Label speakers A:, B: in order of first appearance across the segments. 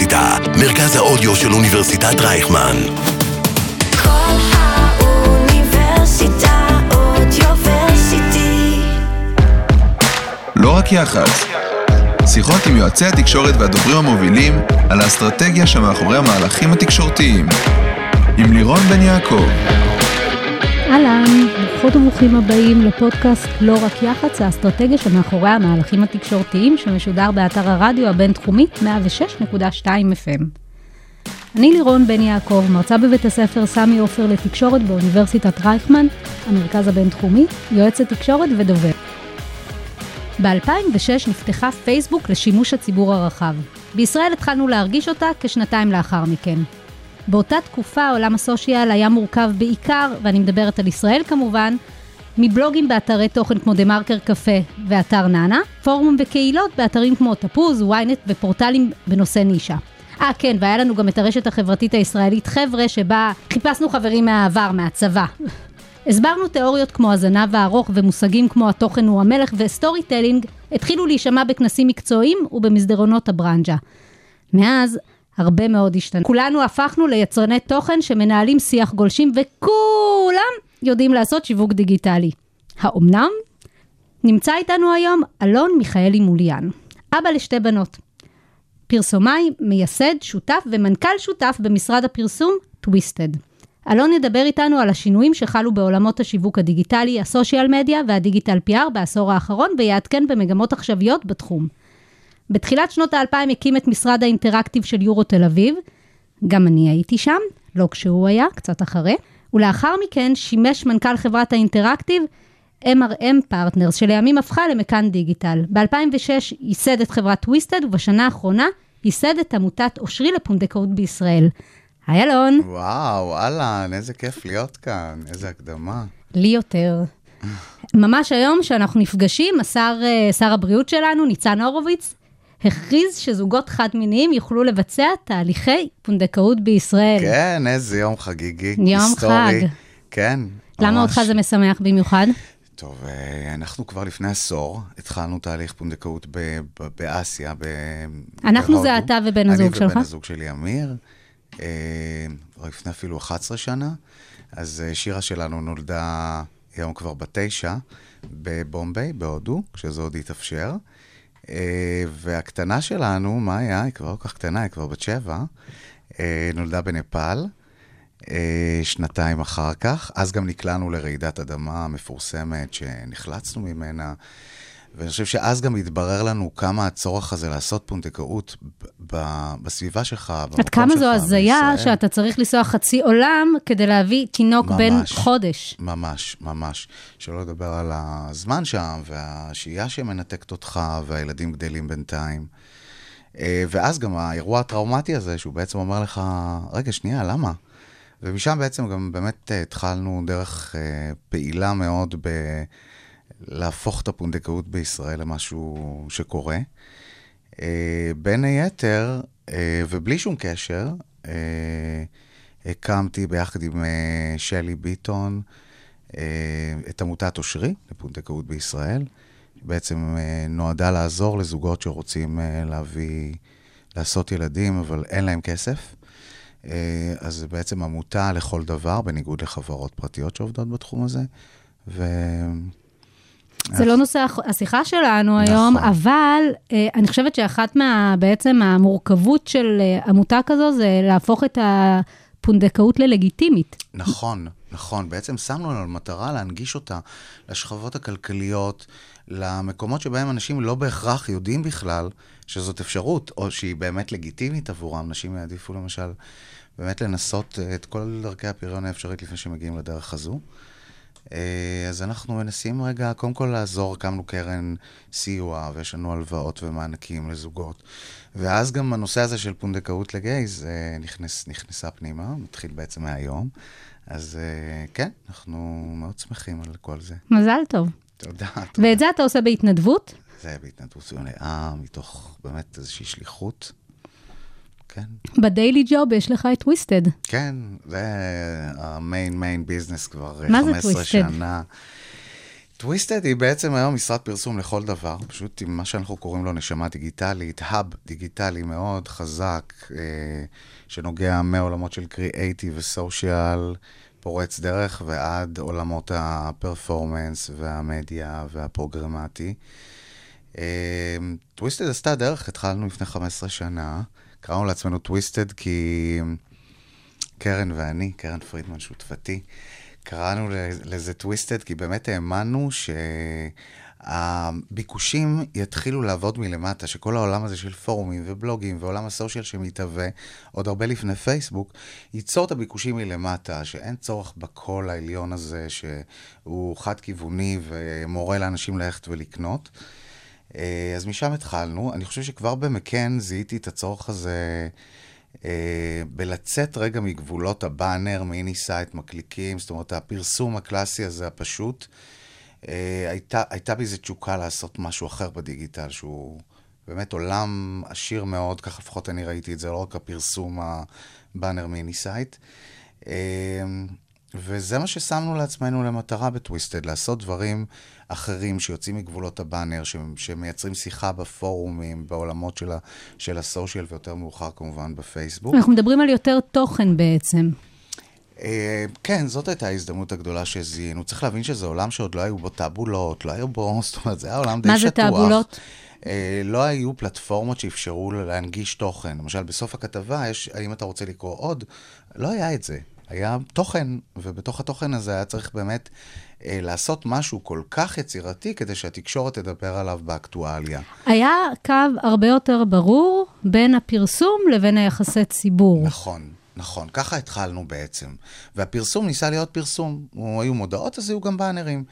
A: האוניברסיטה, מרכז האודיו של אוניברסיטת רייכמן.
B: כל האוניברסיטה אודיוורסיטי.
C: לא רק יח"צ. שיחות עם יועצי התקשורת והדוברים המובילים על האסטרטגיה שמאחורי המהלכים התקשורתיים. עם לירון בן יעקב.
D: אהלן, ברוכות וברוכים הבאים לפודקאסט לא רק יח"צ, האסטרטגיה שמאחורי המהלכים התקשורתיים שמשודר באתר הרדיו הבינתחומי 106.2 FM. אני לירון בן יעקב, מרצה בבית הספר סמי עופר לתקשורת באוניברסיטת רייכמן, המרכז הבינתחומי, יועצת תקשורת ודובר. ב-2006 נפתחה פייסבוק לשימוש הציבור הרחב. בישראל התחלנו להרגיש אותה כשנתיים לאחר מכן. באותה תקופה עולם הסושיאל היה מורכב בעיקר, ואני מדברת על ישראל כמובן, מבלוגים באתרי תוכן כמו דה מרקר קפה ואתר נאנה, פורום וקהילות באתרים כמו תפוז, ynet ופורטלים בנושא נישה. אה כן, והיה לנו גם את הרשת החברתית הישראלית חבר'ה, שבה חיפשנו חברים מהעבר, מהצבא. הסברנו תיאוריות כמו הזנב הארוך ומושגים כמו התוכן הוא המלך ו storytelling התחילו להישמע בכנסים מקצועיים ובמסדרונות הברנז'ה. מאז הרבה מאוד השתנה. כולנו הפכנו ליצרני תוכן שמנהלים שיח גולשים וכולם יודעים לעשות שיווק דיגיטלי. האומנם? נמצא איתנו היום אלון מיכאלי מוליאן, אבא לשתי בנות. פרסומאי, מייסד, שותף ומנכ"ל שותף במשרד הפרסום טוויסטד. אלון ידבר איתנו על השינויים שחלו בעולמות השיווק הדיגיטלי, הסושיאל מדיה והדיגיטל PR בעשור האחרון ויעדכן במגמות עכשוויות בתחום. בתחילת שנות האלפיים הקים את משרד האינטראקטיב של יורו תל אביב, גם אני הייתי שם, לא כשהוא היה, קצת אחרי, ולאחר מכן שימש מנכ"ל חברת האינטראקטיב MRM Partners, שלימים הפכה למכאן דיגיטל. ב-2006 ייסד את חברת Twisted, ובשנה האחרונה ייסד את עמותת אושרי לפונדקאות בישראל. היי אלון,
E: וואו, אהלן, איזה כיף להיות כאן, איזה הקדמה.
D: לי יותר. ממש היום שאנחנו נפגשים, השר, אה, שר הבריאות שלנו, ניצן הורוביץ, הכריז שזוגות חד-מיניים יוכלו לבצע תהליכי פונדקאות בישראל.
E: כן, איזה יום חגיגי,
D: יום
E: היסטורי.
D: חג.
E: כן.
D: למה
E: ממש.
D: אותך זה משמח במיוחד?
E: טוב, אה, אנחנו כבר לפני עשור התחלנו תהליך פונדקאות ב- ב- באסיה, ב-
D: אנחנו זה
E: בהודו.
D: אתה ובן הזוג
E: אני
D: שלך?
E: ובן הזוג שלי, אמיר, אה, לפני אפילו 11 שנה. אז אה, שירה שלנו נולדה היום כבר בתשע, בבומביי, בהודו, כשזה עוד התאפשר. אה, והקטנה שלנו, מה היה? היא כבר לא כל כך קטנה, היא כבר בת שבע, אה, נולדה בנפאל. אה, שנתיים אחר כך, אז גם נקלענו לרעידת אדמה מפורסמת שנחלצנו ממנה, ואני חושב שאז גם התברר לנו כמה הצורך הזה לעשות פונדקאות ב- בסביבה שלך, במקום
D: עד כמה זו
E: שלך,
D: הזיה. שאתה צריך לנסוע חצי עולם כדי להביא תינוק בן
E: ממש.
D: חודש.
E: ממש, ממש. שלא לדבר על הזמן שם, והשהייה שמנתקת אותך, והילדים גדלים בינתיים. אה, ואז גם האירוע הטראומטי הזה, שהוא בעצם אומר לך, רגע, שנייה, למה? ומשם בעצם גם באמת אה, התחלנו דרך אה, פעילה מאוד ב... להפוך את הפונדקאות בישראל למשהו שקורה. אה, בין היתר, אה, ובלי שום קשר, אה, הקמתי ביחד עם שלי ביטון את עמותת אושרי לפונדקאות בישראל. בעצם נועדה לעזור לזוגות שרוצים להביא, לעשות ילדים, אבל אין להם כסף. אז זה בעצם עמותה לכל דבר, בניגוד לחברות פרטיות שעובדות בתחום הזה.
D: זה לא נושא השיחה שלנו היום,
E: נכון.
D: אבל אה, אני חושבת שאחת מה... בעצם המורכבות של אה, עמותה כזו זה להפוך את הפונדקאות ללגיטימית.
E: נכון, נכון. בעצם שמנו לנו מטרה להנגיש אותה לשכבות הכלכליות, למקומות שבהם אנשים לא בהכרח יודעים בכלל שזאת אפשרות, או שהיא באמת לגיטימית עבורם. אנשים יעדיפו למשל באמת לנסות אה, את כל דרכי הפריון האפשרית לפני שמגיעים לדרך הזו. אה, אז אנחנו מנסים רגע, קודם כל לעזור, הקמנו קרן סיוע, ויש לנו הלוואות ומענקים לזוגות. ואז גם הנושא הזה של פונדקאות לגייז אה, נכנס, נכנסה פנימה, מתחיל בעצם מהיום. אז אה, כן, אנחנו מאוד שמחים על כל זה.
D: מזל טוב.
E: תודה. תודה.
D: ואת זה אתה עושה בהתנדבות?
E: זה בהתנדבות מלאה, מתוך באמת איזושהי שליחות. כן,
D: ב daily job יש לך את Twisted.
E: כן, זה ה main, main business כבר
D: מה זה
E: 15 שנה. Twisted היא בעצם היום משרד פרסום לכל דבר, פשוט עם מה שאנחנו קוראים לו נשמה דיגיטלית, hub דיגיטלי מאוד חזק, אה, שנוגע מעולמות של קריאייטיב ו social, פורץ דרך, ועד עולמות ה performance והמדיה וה programmatic. Twisted עשתה דרך, התחלנו לפני 15 שנה, קראנו לעצמנו Twisted כי קרן ואני, קרן פרידמן שותפתי, קראנו לזה Twisted כי באמת האמנו שהביקושים יתחילו לעבוד מלמטה, שכל העולם הזה של פורומים ובלוגים ועולם ה social שמתהווה, עוד הרבה לפני פייסבוק, ייצור את הביקושים מלמטה, שאין צורך בקול העליון הזה שהוא חד-כיווני ומורה לאנשים ללכת ולקנות. אה, אז משם התחלנו. אני חושב שכבר במקן זיהיתי את הצורך הזה אה, בלצאת רגע מגבולות הבאנר, mini-site, מקליקים, זאת אומרת, הפרסום הקלאסי הזה, הפשוט. אה, הייתה, הייתה בי איזו תשוקה לעשות משהו אחר בדיגיטל, שהוא באמת עולם עשיר מאוד, ככה לפחות אני ראיתי את זה, לא רק הפרסום הבאנר mini-site. וזה מה ששמנו לעצמנו למטרה ב Twisted, לעשות דברים אחרים שיוצאים מגבולות הבאנר, שמייצרים שיחה בפורומים, בעולמות של, ה, של ה social, ויותר מאוחר כמובן בפייסבוק.
D: אנחנו מדברים על יותר תוכן בעצם.
E: אה, כן, זאת הייתה ההזדמנות הגדולה שזיהינו. צריך להבין שזה עולם שעוד לא היו בו טאבולות, לא היו בו, זאת אומרת, זה היה עולם די שטוח.
D: מה זה טאבולות?
E: אה, לא היו פלטפורמות שאפשרו להנגיש תוכן. למשל, בסוף הכתבה יש, האם אתה רוצה לקרוא עוד? לא היה את זה. היה תוכן, ובתוך התוכן הזה היה צריך באמת אה, לעשות משהו כל כך יצירתי כדי שהתקשורת תדבר עליו באקטואליה.
D: היה קו הרבה יותר ברור בין הפרסום לבין היחסי ציבור.
E: נכון. נכון, ככה התחלנו בעצם. והפרסום ניסה להיות פרסום. היו מודעות, אז היו גם באנרים.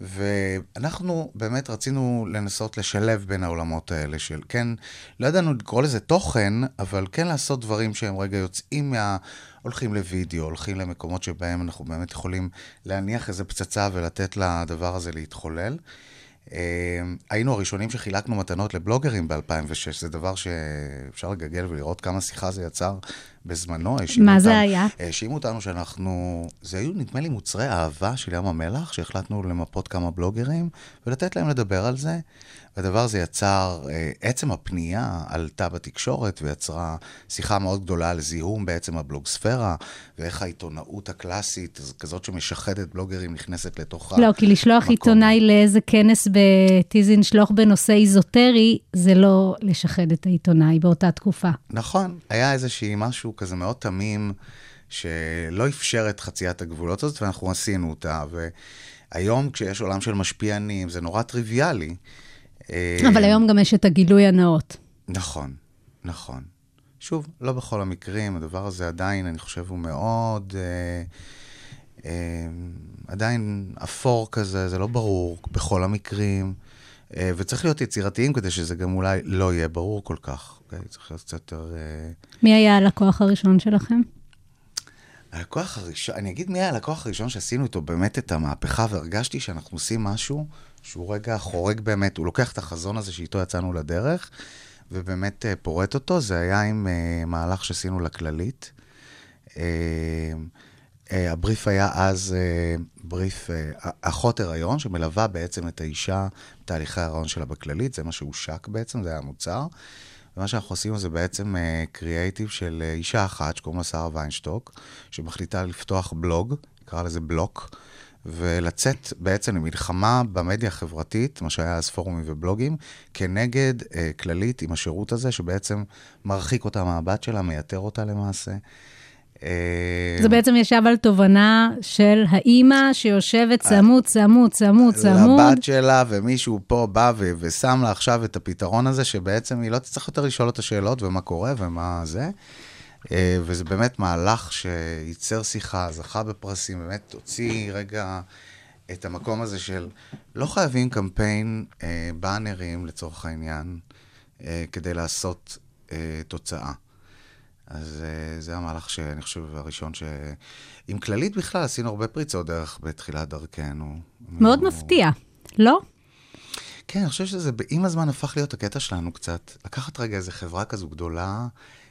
E: ואנחנו באמת רצינו לנסות לשלב בין העולמות האלה של, כן, לא ידענו לקרוא לזה תוכן, אבל כן לעשות דברים שהם רגע יוצאים מה... הולכים לוידאו, הולכים למקומות שבהם אנחנו באמת יכולים להניח איזה פצצה ולתת לדבר הזה להתחולל. אה, היינו הראשונים שחילקנו מתנות לבלוגרים ב-2006, זה דבר שאפשר לגגל ולראות כמה שיחה זה יצר בזמנו.
D: מה
E: אותנו,
D: זה היה?
E: האשימו אותנו שאנחנו, זה היו נדמה לי מוצרי אהבה של ים המלח, שהחלטנו למפות כמה בלוגרים ולתת להם לדבר על זה. והדבר הזה יצר, אה, עצם הפנייה עלתה בתקשורת ויצרה שיחה מאוד גדולה על זיהום בעצם הבלוגספירה, ואיך העיתונאות הקלאסית, כזאת שמשחדת בלוגרים, נכנסת לתוך
D: לא, כי לשלוח עיתונאי לאיזה כנס בטיזין שלוח בנושא איזוטרי, זה לא לשחד את העיתונאי באותה תקופה.
E: נכון, היה איזשהי משהו כזה מאוד תמים, שלא אפשר את חציית הגבולות הזאת, ואנחנו עשינו אותה. והיום, כשיש עולם של משפיענים, זה נורא טריוויאלי.
D: אבל היום גם יש את הגילוי הנאות.
E: נכון, נכון. שוב, לא בכל המקרים, הדבר הזה עדיין, אני חושב, הוא מאוד... אה, אה, עדיין אפור כזה, זה לא ברור בכל המקרים, אה, וצריך להיות יצירתיים כדי שזה גם אולי לא יהיה ברור כל כך, אוקיי? צריך להיות קצת יותר... אה...
D: מי היה הלקוח הראשון שלכם?
E: הלקוח הראשון, אני אגיד מי היה הלקוח הראשון שעשינו איתו באמת את המהפכה, והרגשתי שאנחנו עושים משהו שהוא רגע חורג באמת, הוא לוקח את החזון הזה שאיתו יצאנו לדרך, ובאמת uh, פורט אותו. זה היה עם uh, מהלך שעשינו לכללית. Uh, uh, הבריף היה אז בריף אחות הריון, שמלווה בעצם את האישה בתהליכי ההריון שלה בכללית, זה מה שהושק בעצם, זה היה המוצר. ומה שאנחנו עושים זה בעצם קריאייטיב של אישה אחת, שקוראים לה שרה ויינשטוק, שמחליטה לפתוח בלוג, נקרא לזה בלוק, ולצאת בעצם למלחמה במדיה החברתית, מה שהיה אז פורומים ובלוגים, כנגד אה, כללית עם השירות הזה, שבעצם מרחיק אותה מהבת שלה, מייתר אותה למעשה.
D: אה, זה בעצם ישב על תובנה של האימא שיושבת צמוד, צמוד, צמוד, צמוד.
E: לבת שלה, ומישהו פה בא ו- ושם לה עכשיו את הפתרון הזה, שבעצם היא לא תצטרך יותר לשאול את השאלות ומה קורה ומה זה. אה, וזה באמת מהלך שייצר שיחה, זכה בפרסים, באמת הוציא רגע את המקום הזה של לא חייבים קמפיין אה, באנרים לצורך העניין, אה, כדי לעשות אה, תוצאה. אז אה, זה המהלך שאני חושב הראשון ש... עם כללית בכלל עשינו הרבה פריצות דרך בתחילת דרכנו.
D: מאוד הוא... מפתיע, לא?
E: כן, אני חושב שזה עם הזמן הפך להיות הקטע שלנו קצת. לקחת רגע איזו חברה כזו גדולה,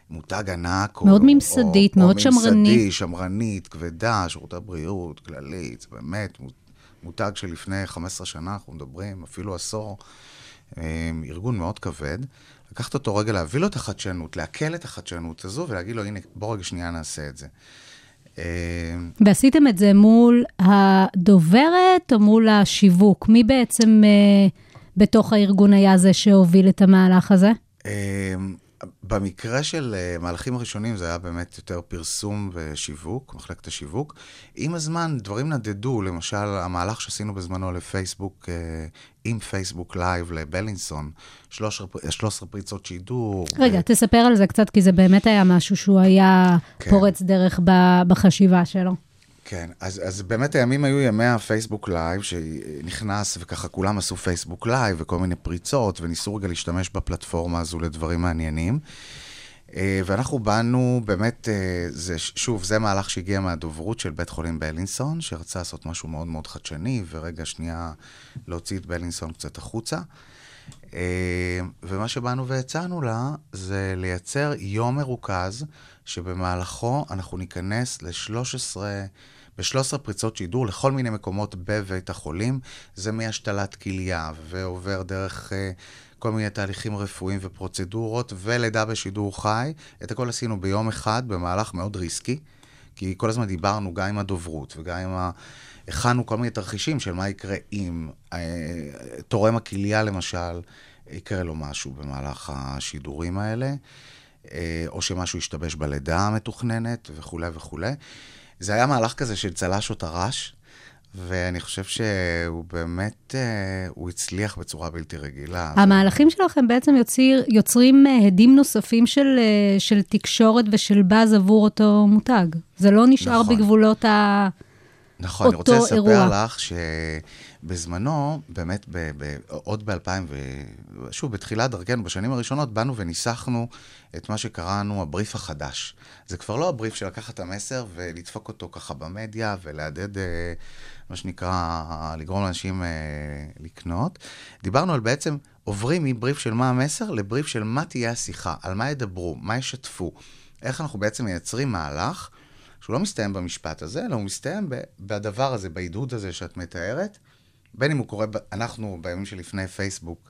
E: מותג ענק.
D: מאוד או, ממסדית,
E: או,
D: מאוד
E: או
D: שמרנית.
E: ממסדי, שמרנית, כבדה, שירותי בריאות, כללית, באמת מותג שלפני 15 שנה, אנחנו מדברים, אפילו עשור, אה, ארגון מאוד כבד. לקחת אותו רגע, להביא לו את החדשנות, לעכל את החדשנות הזו ולהגיד לו, הנה, בוא רגע שנייה נעשה את זה. אה,
D: ועשיתם את זה מול הדוברת או מול השיווק? מי בעצם אה, בתוך הארגון היה זה שהוביל את המהלך הזה?
E: אה, במקרה של אה, מהלכים הראשונים זה היה באמת יותר פרסום ושיווק, מחלקת השיווק. עם הזמן דברים נדדו, למשל המהלך שעשינו בזמנו לפייסבוק, אה, עם פייסבוק live לבלינסון, 13, 13 פריצות שידור.
D: רגע, תספר על זה קצת, כי זה באמת היה משהו שהוא היה
E: כן.
D: פורץ דרך בחשיבה שלו.
E: כן, אז, אז באמת הימים היו ימי הפייסבוק לייב, שנכנס וככה כולם עשו פייסבוק לייב וכל מיני פריצות, וניסו רגע להשתמש בפלטפורמה הזו לדברים מעניינים. אה, ואנחנו באנו, באמת, אה, זה, שוב, זה מהלך שהגיע מהדוברות של בית חולים בלינסון, שרצה לעשות משהו מאוד מאוד חדשני, ורגע שנייה להוציא את בלינסון קצת החוצה. אה, ומה שבאנו והצענו לה, זה לייצר יום מרוכז, שבמהלכו אנחנו ניכנס ל-13, ב-13 פריצות שידור לכל מיני מקומות בבית החולים. זה מהשתלת כליה, ועובר דרך אה, כל מיני תהליכים רפואיים ופרוצדורות, ולידה בשידור חי. את הכל עשינו ביום אחד, במהלך מאוד ריסקי, כי כל הזמן דיברנו גם עם הדוברות וגם עם ה... הכנו כל מיני תרחישים של מה יקרה אם אה, תורם הכליה, למשל, יקרה לו משהו במהלך השידורים האלה, אה, או שמשהו ישתבש בלידה המתוכננת וכולי וכולי. זה היה מהלך כזה של צל"ש או טר"ש, ואני חושב שהוא באמת, אה, הוא הצליח בצורה בלתי רגילה.
D: המהלכים שלכם בעצם יוציר, יוצרים אה, הדים נוספים של, אה, של תקשורת ושל באז עבור אותו מותג. זה לא נשאר
E: נכון.
D: בגבולות ה...
E: נכון, אני רוצה לספר
D: אירוע.
E: לך שבזמנו, באמת, ב, ב, עוד ב-2000, ו... שוב, בתחילת דרכנו, בשנים הראשונות, באנו וניסחנו את מה שקראנו הבריף החדש. זה כבר לא הבריף של לקחת את המסר ולדפוק אותו ככה במדיה ולהדהד, אה, מה שנקרא, לגרום לאנשים אה, לקנות. דיברנו על בעצם, עוברים מבריף של מה המסר לבריף של מה תהיה השיחה, על מה ידברו, מה ישתפו. איך אנחנו בעצם מייצרים מהלך שהוא לא מסתיים במשפט הזה, אלא הוא מסתיים בדבר הזה, בעידוד הזה שאת מתארת. בין אם הוא קורה, אנחנו בימים שלפני פייסבוק,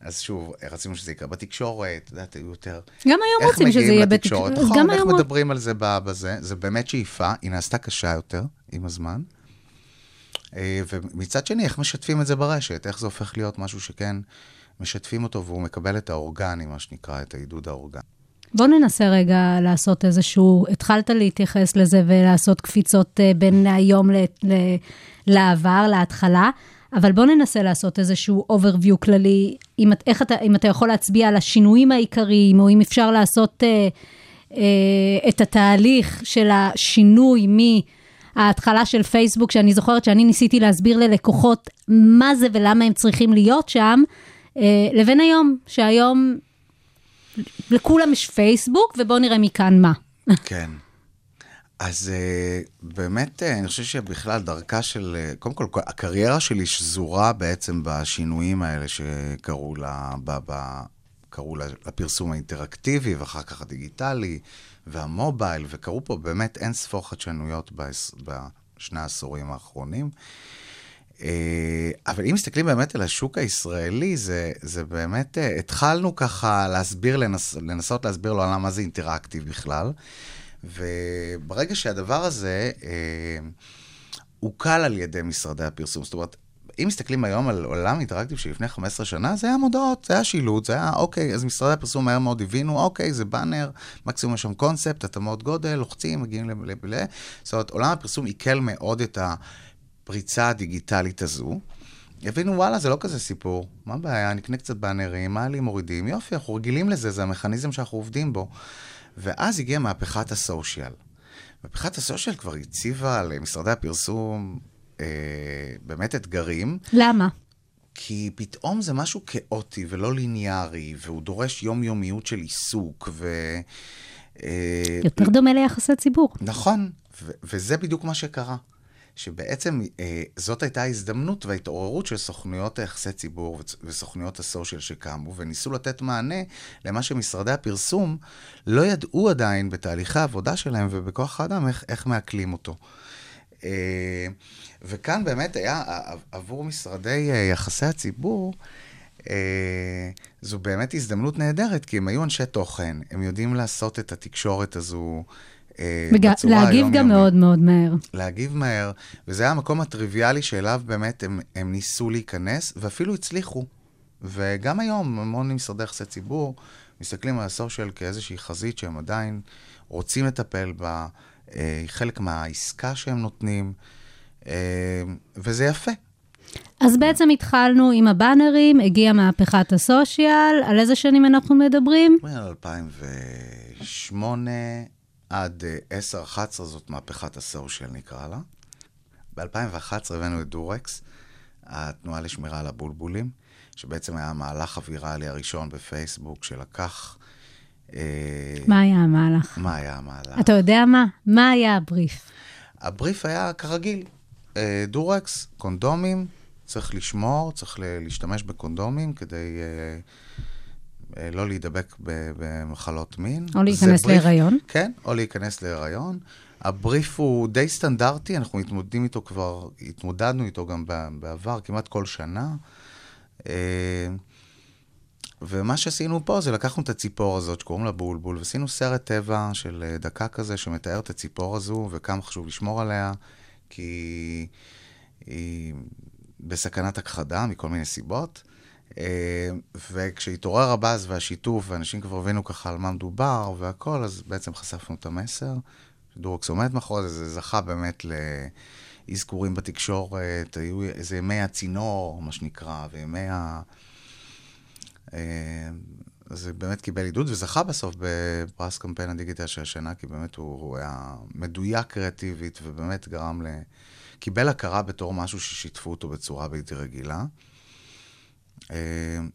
E: אז שוב, רצינו שזה יקרה בתקשורת, את יודעת, היו יותר...
D: גם היום רוצים שזה יהיה בתקשורת.
E: בתקשורת. נכון,
D: גם
E: איך
D: היום...
E: מדברים על זה בזה, זה באמת שאיפה, היא נעשתה קשה יותר עם הזמן. אה, ומצד שני, איך משתפים את זה ברשת, איך זה הופך להיות משהו שכן משתפים אותו והוא מקבל את האורגני, מה שנקרא, את העידוד האורגני.
D: בוא ננסה רגע לעשות איזשהו, התחלת להתייחס לזה ולעשות קפיצות אה, בין היום ל, ל, לעבר, להתחלה, אבל בוא ננסה לעשות איזשהו overview כללי, אם, את- איך אתה, אם אתה יכול להצביע על השינויים העיקריים, או אם אפשר לעשות אה, אה, את התהליך של השינוי מההתחלה של פייסבוק, שאני זוכרת שאני ניסיתי להסביר ללקוחות מה זה ולמה הם צריכים להיות שם, אה, לבין היום, שהיום לכולם יש פייסבוק, ובואו נראה מכאן מה.
E: כן. אז uh, באמת, uh, אני חושב שבכלל דרכה של, uh, קודם כל, הקריירה שלי שזורה בעצם בשינויים האלה שקרו לה, ב, ב, לה- לפרסום האינטראקטיבי, ואחר כך הדיגיטלי, והמובייל, וקרו פה באמת אין ספור חדשנויות בשני העשורים האחרונים. אה, אבל אם מסתכלים באמת על השוק הישראלי, זה, זה באמת, אה, התחלנו ככה להסביר, לנס, לנסות להסביר לעולם מה זה אינטראקטיב בכלל, וברגע שהדבר הזה אה, הוקל על ידי משרדי הפרסום, זאת אומרת, אם מסתכלים היום על עולם אינטראקטיב שלפני 15 שנה, זה היה מודעות, זה היה שילוט, זה היה, אוקיי, אז משרדי הפרסום מהר מאוד הבינו, אוקיי, זה באנר, מקסימום יש שם קונספט, התאמות גודל, לוחצים, מגיעים ל... זאת אומרת, עולם הפרסום עיכל מאוד את הפריצה הדיגיטלית הזו. הבינו, וואלה, זה לא כזה סיפור. מה הבעיה? נקנה קצת באנרים, מעלים, מורידים, יופי, אנחנו רגילים לזה, זה המכניזם שאנחנו עובדים בו. ואז הגיעה מהפכת הסושיאל. מהפכת הסושיאל כבר הציבה למשרדי הפרסום אה, באמת אתגרים,
D: למה?
E: כי פתאום זה משהו כאוטי ולא ליניארי, והוא דורש יומיומיות של עיסוק, ו... אה,
D: יותר דומה ליחסי ציבור.
E: נכון, ו- וזה בדיוק מה שקרה. שבעצם אה, זאת הייתה ההזדמנות וההתעוררות של סוכנויות היחסי ציבור וסוכנויות הסושיאל שקמו, וניסו לתת מענה למה שמשרדי הפרסום לא ידעו עדיין בתהליכי העבודה שלהם ובכוח האדם איך, איך מעכלים אותו. אה, וכאן באמת היה, עבור משרדי אה, יחסי הציבור, אה, זו באמת הזדמנות נהדרת, כי הם היו אנשי תוכן, הם יודעים לעשות את התקשורת הזו אה, בצורה
D: להגיב
E: היומיומית.
D: גם מאוד מאוד מהר.
E: להגיב מהר, וזה היה המקום הטריוויאלי שאליו באמת הם, הם ניסו להיכנס, ואפילו הצליחו. וגם היום, המון משרדי יחסי ציבור מסתכלים על הסושיאל כאיזושהי חזית שהם עדיין רוצים לטפל בה, אה, היא חלק מהעסקה שהם נותנים, אה, וזה יפה.
D: אז בעצם התחלנו עם הבאנרים, הגיעה מהפכת הסושיאל, על איזה שנים אנחנו מדברים?
E: מדברים על 2008 עד אה, 10-11 זאת מהפכת הסושיאל נקרא לה. ב-2011 הבאנו את דורקס, התנועה לשמירה על הבולבולים, שבעצם היה המהלך הוויראלי הראשון בפייסבוק שלקח... אה,
D: מה היה המהלך?
E: מה היה המהלך?
D: אתה יודע מה? מה היה הבריף?
E: הבריף היה כרגיל, אה, דורקס, קונדומים, צריך לשמור, צריך להשתמש בקונדומים כדי אה, אה, לא להידבק במחלות מין.
D: או להיכנס
E: בריף-
D: להיריון.
E: כן, או להיכנס להיריון. הבריף הוא די סטנדרטי, אנחנו מתמודדים איתו כבר, התמודדנו איתו גם בעבר, כמעט כל שנה. אה, ומה שעשינו פה זה לקחנו את הציפור הזאת שקוראים לה בולבול, ועשינו סרט טבע של אה, דקה כזה שמתאר את הציפור הזו וכמה חשוב לשמור עליה, כי היא בסכנת הכחדה מכל מיני סיבות. אה, וכשהתעורר הבאז והשיתוף, ואנשים כבר הבינו ככה על מה מדובר והכל, אז בעצם חשפנו את המסר. דורקס עומד מאחורי זה, זה זכה באמת לאזכורים בתקשורת, היו איזה ימי הצינור, מה שנקרא, וימי ה... אה, זה באמת קיבל עידוד, וזכה בסוף בפרס קמפיין הדיגיטל של השנה, כי באמת הוא, הוא היה מדויק קריאטיבית, ובאמת גרם ל... קיבל הכרה בתור משהו ששיתפו אותו בצורה בלתי רגילה. אה,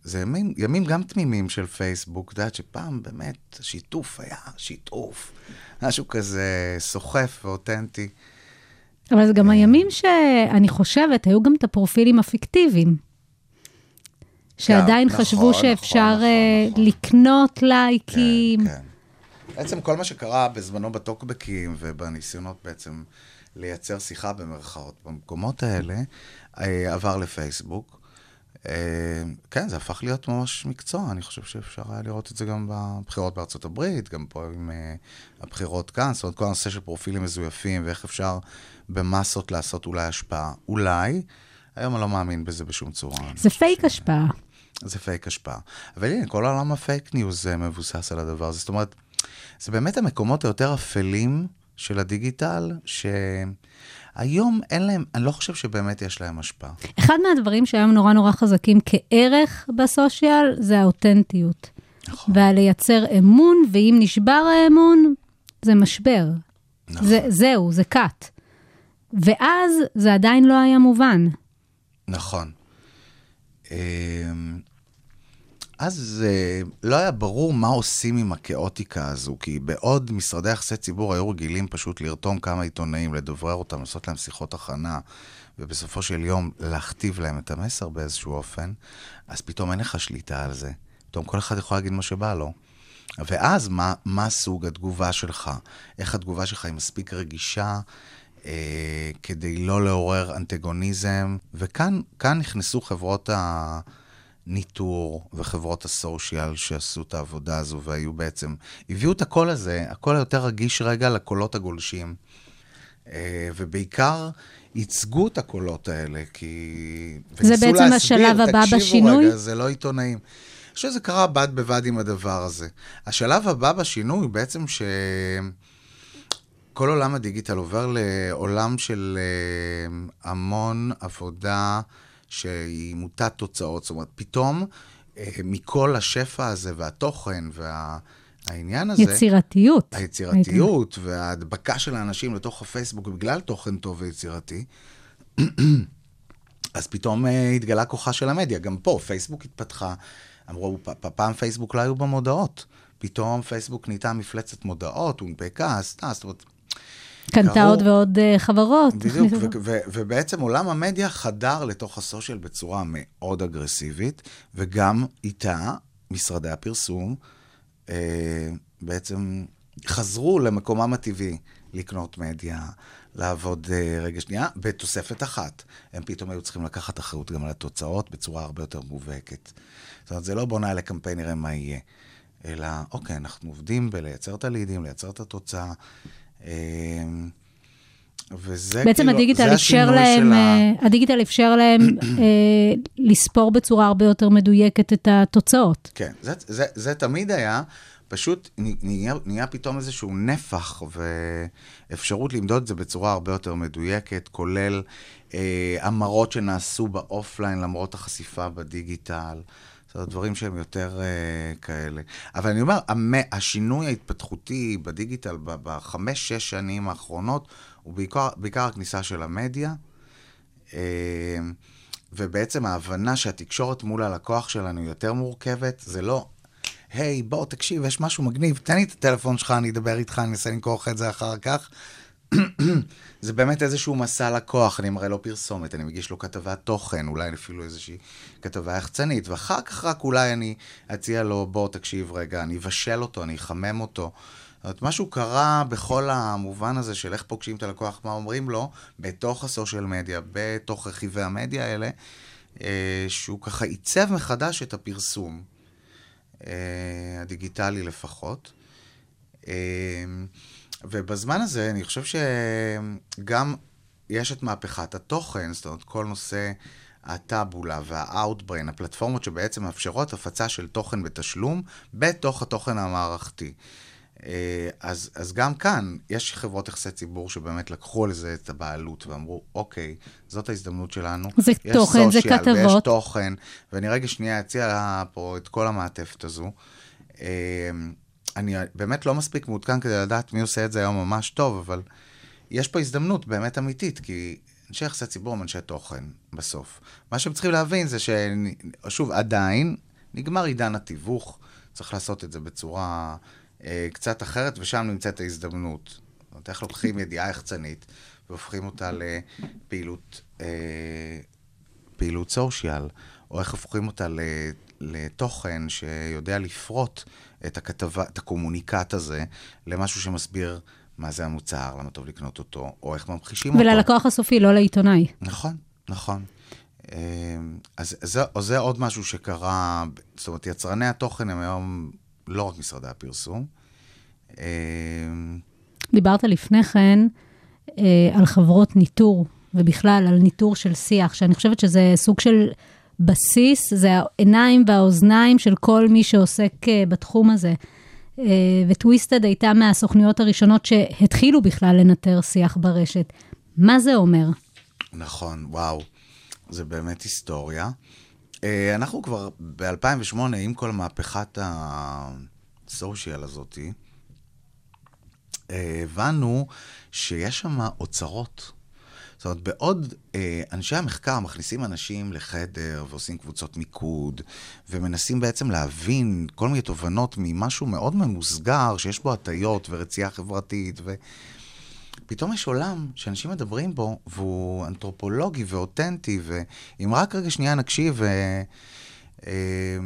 E: זה ימים, ימים גם תמימים של פייסבוק, את יודעת שפעם באמת שיתוף היה שיתוף, משהו כזה סוחף ואותנטי.
D: אבל זה גם הימים שאני חושבת, היו גם את הפרופילים הפיקטיביים. שעדיין
E: נכון,
D: חשבו
E: נכון,
D: שאפשר
E: נכון,
D: אה,
E: נכון.
D: לקנות לייקים.
E: כן, כן. בעצם כל מה שקרה בזמנו בטוקבקים ובניסיונות בעצם לייצר שיחה במרכאות במקומות האלה, אה, עבר לפייסבוק. אה, כן, זה הפך להיות ממש מקצוע, אני חושב שאפשר היה לראות את זה גם בבחירות בארצות הברית, גם פה עם אה, הבחירות כאן, זאת אומרת, כל הנושא של פרופילים מזויפים ואיך אפשר במסות לעשות אולי השפעה. אולי, היום אני לא מאמין בזה בשום צורה.
D: זה פייק
E: ש-
D: השפעה.
E: זה פייק השפעה. אבל הנה, כל העולם ה fake news אה, מבוסס על הדבר הזה. זאת אומרת, זה באמת המקומות היותר אפלים של הדיגיטל, שהיום אין להם, אני לא חושב שבאמת יש להם השפעה.
D: אחד מהדברים שהיום נורא נורא חזקים כערך בסושיאל, זה האותנטיות.
E: נכון.
D: והלייצר אמון, ואם נשבר האמון, זה משבר.
E: נכון.
D: זה, זהו, זה cut. ואז זה עדיין לא היה מובן.
E: נכון. אז אה, לא היה ברור מה עושים עם הכאוטיקה הזו, כי בעוד משרדי יחסי ציבור היו רגילים פשוט לרתום כמה עיתונאים, לדברר אותם, לעשות להם שיחות הכנה, ובסופו של יום להכתיב להם את המסר באיזשהו אופן, אז פתאום אין לך שליטה על זה. פתאום כל אחד יכול להגיד מה שבא לו. ואז מה, מה סוג התגובה שלך? איך התגובה שלך היא מספיק רגישה אה, כדי לא לעורר אנטגוניזם? וכאן כאן נכנסו חברות הניטור וחברות הסושיאל שעשו את העבודה הזו והיו בעצם, הביאו את הקול הזה, הקול היותר רגיש רגע לקולות הגולשים. אה, ובעיקר ייצגו את הקולות האלה, כי...
D: זה בעצם
E: להסביר,
D: השלב הבא
E: תקשיבו
D: בשינוי?
E: רגע, זה לא עיתונאים. אני חושב שזה קרה בד בבד עם הדבר הזה. השלב הבא בשינוי בעצם ש... כל עולם הדיגיטל עובר לעולם של אה, המון עבודה שהיא מוטת תוצאות. זאת אומרת, פתאום אה, מכל השפע הזה והתוכן והעניין הזה...
D: יצירתיות.
E: היצירתיות וההדבקה של האנשים לתוך הפייסבוק בגלל תוכן טוב ויצירתי, אז פתאום אה, התגלה כוחה של המדיה. גם פה, פייסבוק התפתחה, אמרו, פעם פייסבוק לא היו בה מודעות. פתאום פייסבוק נהייתה מפלצת מודעות, הונפקה, עשתה, זאת אומרת,
D: קנתה עוד ועוד אה, חברות.
E: בדיוק, ובעצם עולם המדיה חדר לתוך הסושיאל בצורה מאוד אגרסיבית, וגם איתה משרדי הפרסום אה, בעצם חזרו למקומם הטבעי. לקנות מדיה, לעבוד אה, רגע שנייה, בתוספת אחת. הם פתאום היו צריכים לקחת אחריות גם על התוצאות בצורה הרבה יותר מובהקת. זאת אומרת, זה לא בוא נעלה קמפיין, נראה מה יהיה. אלא, אוקיי, אנחנו עובדים בלייצר את הלידים, לייצר את התוצאה. אה, וזה
D: בעצם
E: כאילו,
D: הדיגיטל
E: זה
D: אפשר להם,
E: ה...
D: אה, הדיגיטל אפשר להם אה, לספור בצורה הרבה יותר מדויקת את התוצאות.
E: כן, זה, זה, זה תמיד היה, פשוט נהיה, נהיה פתאום איזשהו נפח ואפשרות למדוד את זה בצורה הרבה יותר מדויקת, כולל אה, המרות שנעשו באופליין למרות החשיפה בדיגיטל. זאת אומרת, דברים שהם יותר אה, כאלה. אבל אני אומר, המ, השינוי ההתפתחותי בדיגיטל בחמש, שש שנים האחרונות, הוא בעיקר, בעיקר הכניסה של המדיה. אה, ובעצם ההבנה שהתקשורת מול הלקוח שלנו יותר מורכבת, זה לא, היי, בוא, תקשיב, יש משהו מגניב, תן לי את הטלפון שלך, אני אדבר איתך, אני אנסה למכור לך את זה אחר כך. זה באמת איזשהו מסע לקוח, אני מראה לו פרסומת, אני מגיש לו כתבת תוכן, אולי אפילו איזושהי כתבה יחצנית, ואחר כך רק אולי אני אציע לו, בוא, תקשיב רגע, אני אבשל אותו, אני אחמם אותו. זאת אומרת, משהו קרה בכל המובן הזה של איך פוגשים את הלקוח, מה אומרים לו, בתוך הסושיאל מדיה, בתוך רכיבי המדיה האלה, אה, שהוא ככה עיצב מחדש את הפרסום, אה, הדיגיטלי לפחות. אה, ובזמן הזה אני חושב שגם יש את מהפכת התוכן, זאת אומרת, כל נושא הטאבולה והאוטבריין, הפלטפורמות שבעצם מאפשרות הפצה של תוכן בתשלום בתוך התוכן המערכתי. אה, אז, אז גם כאן, יש חברות יחסי ציבור שבאמת לקחו על זה את הבעלות ואמרו, אוקיי, זאת ההזדמנות שלנו.
D: זה
E: יש
D: תוכן, זה
E: סושיאל ויש
D: כתבות.
E: תוכן, ואני רגע שנייה אציע פה את כל המעטפת הזו. אני באמת לא מספיק מעודכן כדי לדעת מי עושה את זה היום ממש טוב, אבל יש פה הזדמנות באמת אמיתית, כי אנשי יחסי ציבור הם אנשי תוכן בסוף. מה שהם צריכים להבין זה ששוב, עדיין נגמר עידן התיווך, צריך לעשות את זה בצורה אה, קצת אחרת, ושם נמצאת ההזדמנות. זאת אומרת, איך לוקחים ידיעה יחצנית והופכים אותה לפעילות אה, פעילות סושיאל, או איך הופכים אותה לתוכן שיודע לפרוט את הכתבה, את הקומוניקט הזה, למשהו שמסביר מה זה המוצר, למה טוב לקנות אותו, או איך ממחישים אותו.
D: וללקוח הסופי, לא לעיתונאי.
E: נכון, נכון. אה, אז זה, אז זה עוד משהו שקרה, זאת אומרת, יצרני התוכן הם היום לא רק משרדי הפרסום. אה,
D: דיברת לפני כן אה, על חברות ניטור, ובכלל על ניטור של שיח, שאני חושבת שזה סוג של בסיס, זה העיניים והאוזניים של כל מי שעוסק אה, בתחום הזה. אה, וטוויסטד הייתה מהסוכניות הראשונות שהתחילו בכלל לנטר שיח ברשת. מה זה אומר?
E: נכון, וואו, זה באמת היסטוריה. אה, אנחנו כבר ב-2008, עם כל מהפכת הסושיאל הזאתי, הבנו שיש שם אוצרות. זאת אומרת, בעוד אה, אנשי המחקר מכניסים אנשים לחדר ועושים קבוצות מיקוד, ומנסים בעצם להבין כל מיני תובנות ממשהו מאוד ממוסגר, שיש בו הטיות ורצייה חברתית, ו... פתאום יש עולם שאנשים מדברים בו, והוא אנתרופולוגי ואותנטי, ואם רק רגע שנייה נקשיב, ו... אה,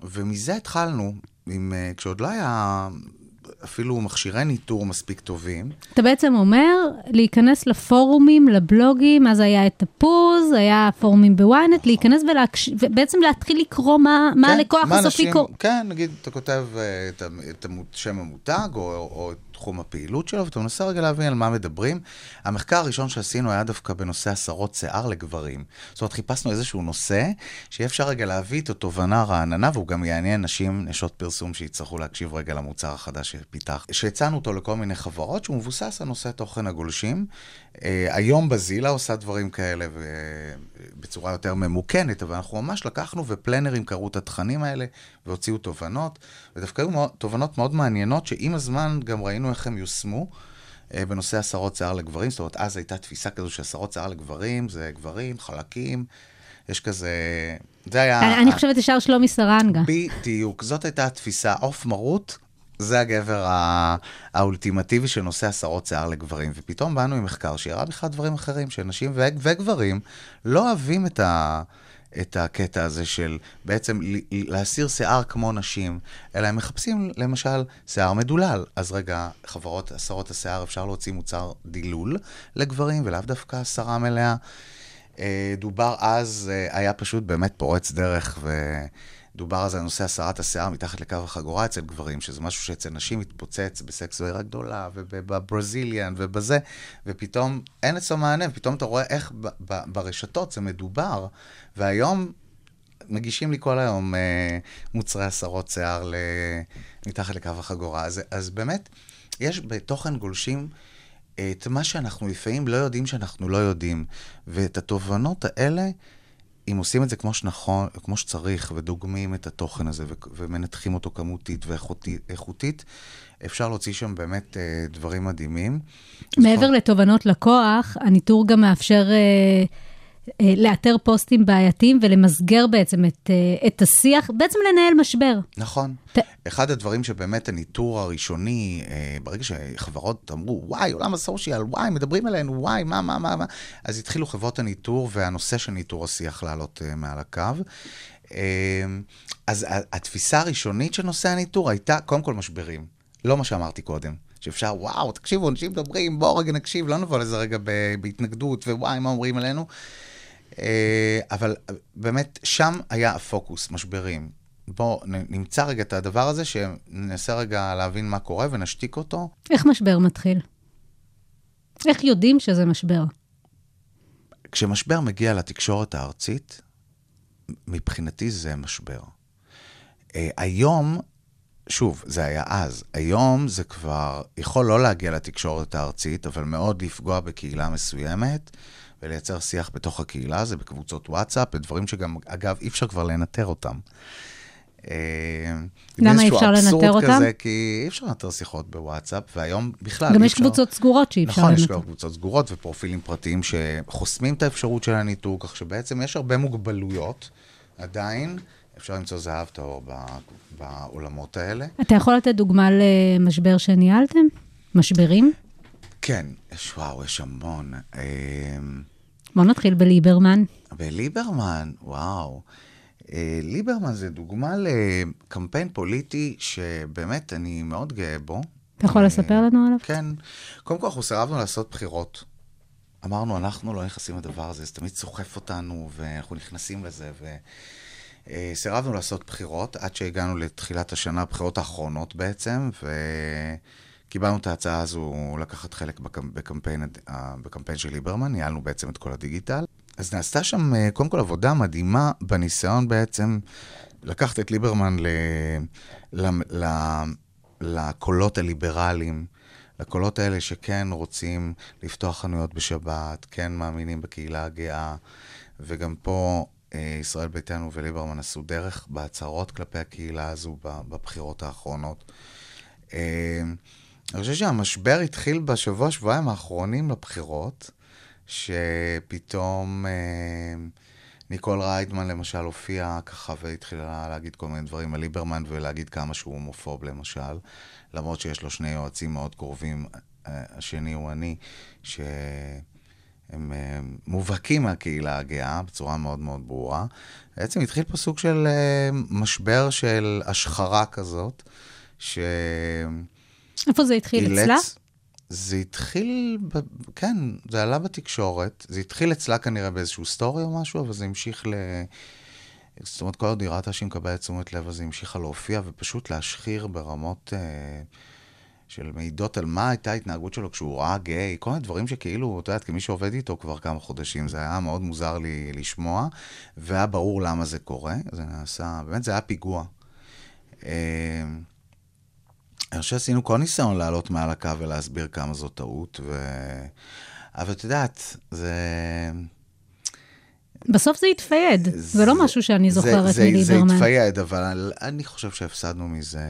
E: ומזה התחלנו, עם, אה, כשעוד לא היה אפילו מכשירי ניטור מספיק טובים.
D: אתה בעצם אומר להיכנס לפורומים, לבלוגים, אז היה את תפוז, היה פורומים בוויינט, להיכנס ולהקש... ובעצם להתחיל לקרוא מה, מה
E: כן,
D: הלקוח
E: מה
D: הסופי קורא.
E: כן, נגיד, אתה כותב אה, את, שם המותג, או, או את תחום הפעילות שלו, ואתה מנסה רגע להבין על מה מדברים. המחקר הראשון שעשינו היה דווקא בנושא הסרות שיער לגברים. זאת אומרת, חיפשנו איזשהו נושא, שיהיה אפשר רגע להביא את התובנה הרעננה, והוא גם יעניין נשים, נשות פרסום, שיצטרכו להקשיב רגע למוצר החדש שפיתח. שהצענו אותו לכל מיני חברות, שהוא מבוסס על נושא תוכן הגולשים. אה, היום בזילה עושה דברים כאלה בצורה יותר ממוכנת, אבל אנחנו ממש לקחנו ופלנרים קראו את התכנים האלה והוציאו תובנות, ודווקא היו תובנות מאוד מעניינות, שעם הזמן גם ראינו איך הם יושמו. אה, בנושא הסרות שיער לגברים, זאת אומרת, אז הייתה תפיסה כזו שהסרות שיער לגברים זה גברים, חלקים, יש כזה... זה היה...
D: אני, אני חושבת ישר שלומי סרנגה.
E: בדיוק, זאת הייתה התפיסה. עוף מרות, זה הגבר ה- האולטימטיבי של נושא הסרות שיער לגברים. ופתאום באנו עם מחקר שהראה בכלל דברים אחרים, שנשים ו- וגברים לא אוהבים את, ה- את הקטע הזה של בעצם להסיר שיער כמו נשים, אלא הם מחפשים למשל שיער מדולל. אז רגע, חברות הסרות השיער, אפשר להוציא מוצר דילול לגברים, ולאו דווקא הסרה מלאה. אה, דובר אז, אה, היה פשוט באמת פורץ דרך, ודובר אז על נושא הסרת השיער מתחת לקו החגורה אצל גברים, שזה משהו שאצל נשים מתפוצץ בסקס ועירה גדולה, ובברזיליאן ובזה, ופתאום אין אצלו מענה, ופתאום אתה רואה איך ב- ב- ברשתות זה מדובר, והיום מגישים לי כל היום אה, מוצרי הסרות שיער ל... מתחת לקו החגורה. אז, אז באמת, יש בתוכן גולשים את מה שאנחנו לפעמים לא יודעים שאנחנו לא יודעים. ואת התובנות האלה, אם עושים את זה כמו שנכון, כמו שצריך, ודוגמים את התוכן הזה, ו- ומנתחים אותו כמותית ואיכותית, אפשר להוציא שם באמת אה, דברים מדהימים.
D: מעבר לתובנות לקוח, הניטור גם מאפשר אה, לאתר פוסטים בעייתיים ולמסגר בעצם את, אה, את השיח, בעצם לנהל משבר.
E: נכון.
D: ת-
E: אחד הדברים שבאמת הניטור הראשוני, אה, ברגע שחברות אמרו, וואי, עולם הסושיאל, וואי, מדברים עלינו, וואי, מה, מה, מה, מה, אז התחילו חברות הניטור והנושא של ניטור השיח לעלות אה, מעל הקו. אה, אז התפיסה הראשונית של נושא הניטור הייתה, קודם כל משברים. לא מה שאמרתי קודם. שאפשר, וואו, תקשיבו, אנשים מדברים, בואו רגע נקשיב, לא נבוא לזה רגע בהתנגדות, ווואי, מה אומרים עלינו. אה, אבל אה, באמת, שם היה הפוקוס, משברים. בואו נמצא רגע את הדבר הזה, שננסה רגע להבין מה קורה ונשתיק אותו.
D: איך משבר מתחיל? איך יודעים שזה משבר?
E: כשמשבר מגיע לתקשורת הארצית, מבחינתי זה משבר. אה, היום, שוב, זה היה אז, היום זה כבר יכול לא להגיע לתקשורת הארצית, אבל מאוד לפגוע בקהילה מסוימת, ולייצר שיח בתוך הקהילה, זה בקבוצות וואטסאפ, בדברים שגם, אגב, אי אפשר כבר לנטר אותם. אה,
D: למה אי אפשר לנטר אותם?
E: כזה, כי אי אפשר לנטר שיחות בוואטסאפ, והיום בכלל
D: גם יש
E: אפשר...
D: קבוצות סגורות שאי אפשר
E: נכון, יש
D: לנטר.
E: כבר קבוצות סגורות ופרופילים פרטיים שחוסמים את האפשרות של הניטור, כך שבעצם יש הרבה מוגבלויות. עדיין אפשר למצוא זהב טהור בעולמות האלה.
D: אתה יכול לתת דוגמה למשבר שניהלתם? משברים?
E: כן, יש, וואו, יש המון.
D: בוא נתחיל בליברמן.
E: בליברמן, וואו. אה, ליברמן זה דוגמה לקמפיין פוליטי שבאמת אני מאוד גאה בו.
D: אתה יכול
E: אה,
D: לספר לנו עליו?
E: כן. קודם כל, אנחנו סירבנו לעשות בחירות. אמרנו, אנחנו לא נכנסים לדבר הזה, זה תמיד סוחף אותנו, ואנחנו נכנסים לזה, ו... אה, לעשות בחירות עד שהגענו לתחילת השנה, הבחירות האחרונות בעצם, וקיבלנו את ההצעה הזו לקחת חלק בקמ... בקמפיין, אה, בקמפיין של ליברמן, ניהלנו בעצם את כל הדיגיטל. אז נעשתה שם אה, קודם כל עבודה מדהימה בניסיון בעצם לקחת את ליברמן ל... ל... ל... לקולות הליברליים, לקולות האלה שכן רוצים לפתוח חנויות בשבת, כן מאמינים בקהילה הגאה, וגם פה אה, ישראל ביתנו וליברמן עשו דרך בהצהרות כלפי הקהילה הזו בבחירות האחרונות. אני חושב שהמשבר התחיל בשבוע, שבועיים האחרונים לבחירות, שפתאום אה, ניקול ריידמן למשל הופיעה ככה והתחילה להגיד כל מיני דברים על ליברמן ולהגיד כמה שהוא הומופוב למשל, למרות שיש לו שני יועצים מאוד קרובים, אה, השני הוא אני, שהם אה, מובהקים מהקהילה הגאה בצורה מאוד מאוד ברורה. בעצם התחיל פה סוג של אה, משבר של השחרה כזאת, ש...
D: איפה זה התחיל?
E: אילץ-
D: אצלה?
E: זה התחיל, ב... כן, זה עלה בתקשורת. זה התחיל אצלה כנראה באיזשהו סטורי או משהו, אבל זה המשיך ל... זאת אומרת, כל עוד היא ראתה שהיא מקבלת תשומת לב, אז היא המשיכה להופיע ופשוט להשחיר ברמות אה, של מעידות על מה הייתה ההתנהגות שלו כשהוא ראה גיי, כל מיני דברים שכאילו, את יודעת, כמי שעובד איתו כבר כמה חודשים, זה היה מאוד מוזר לי לשמוע, והיה ברור למה זה קורה. זה נעשה, באמת זה היה פיגוע. אה, אני חושב שעשינו כל ניסיון לעלות מעל הקו ולהסביר כמה זו טעות, ו... אבל את יודעת, זה...
D: בסוף זה התפייד. זה לא משהו שאני
E: זה-
D: זוכרת
E: זה- זה
D: מליברמן.
E: התפייד, אבל אני חושב שהפסדנו מזה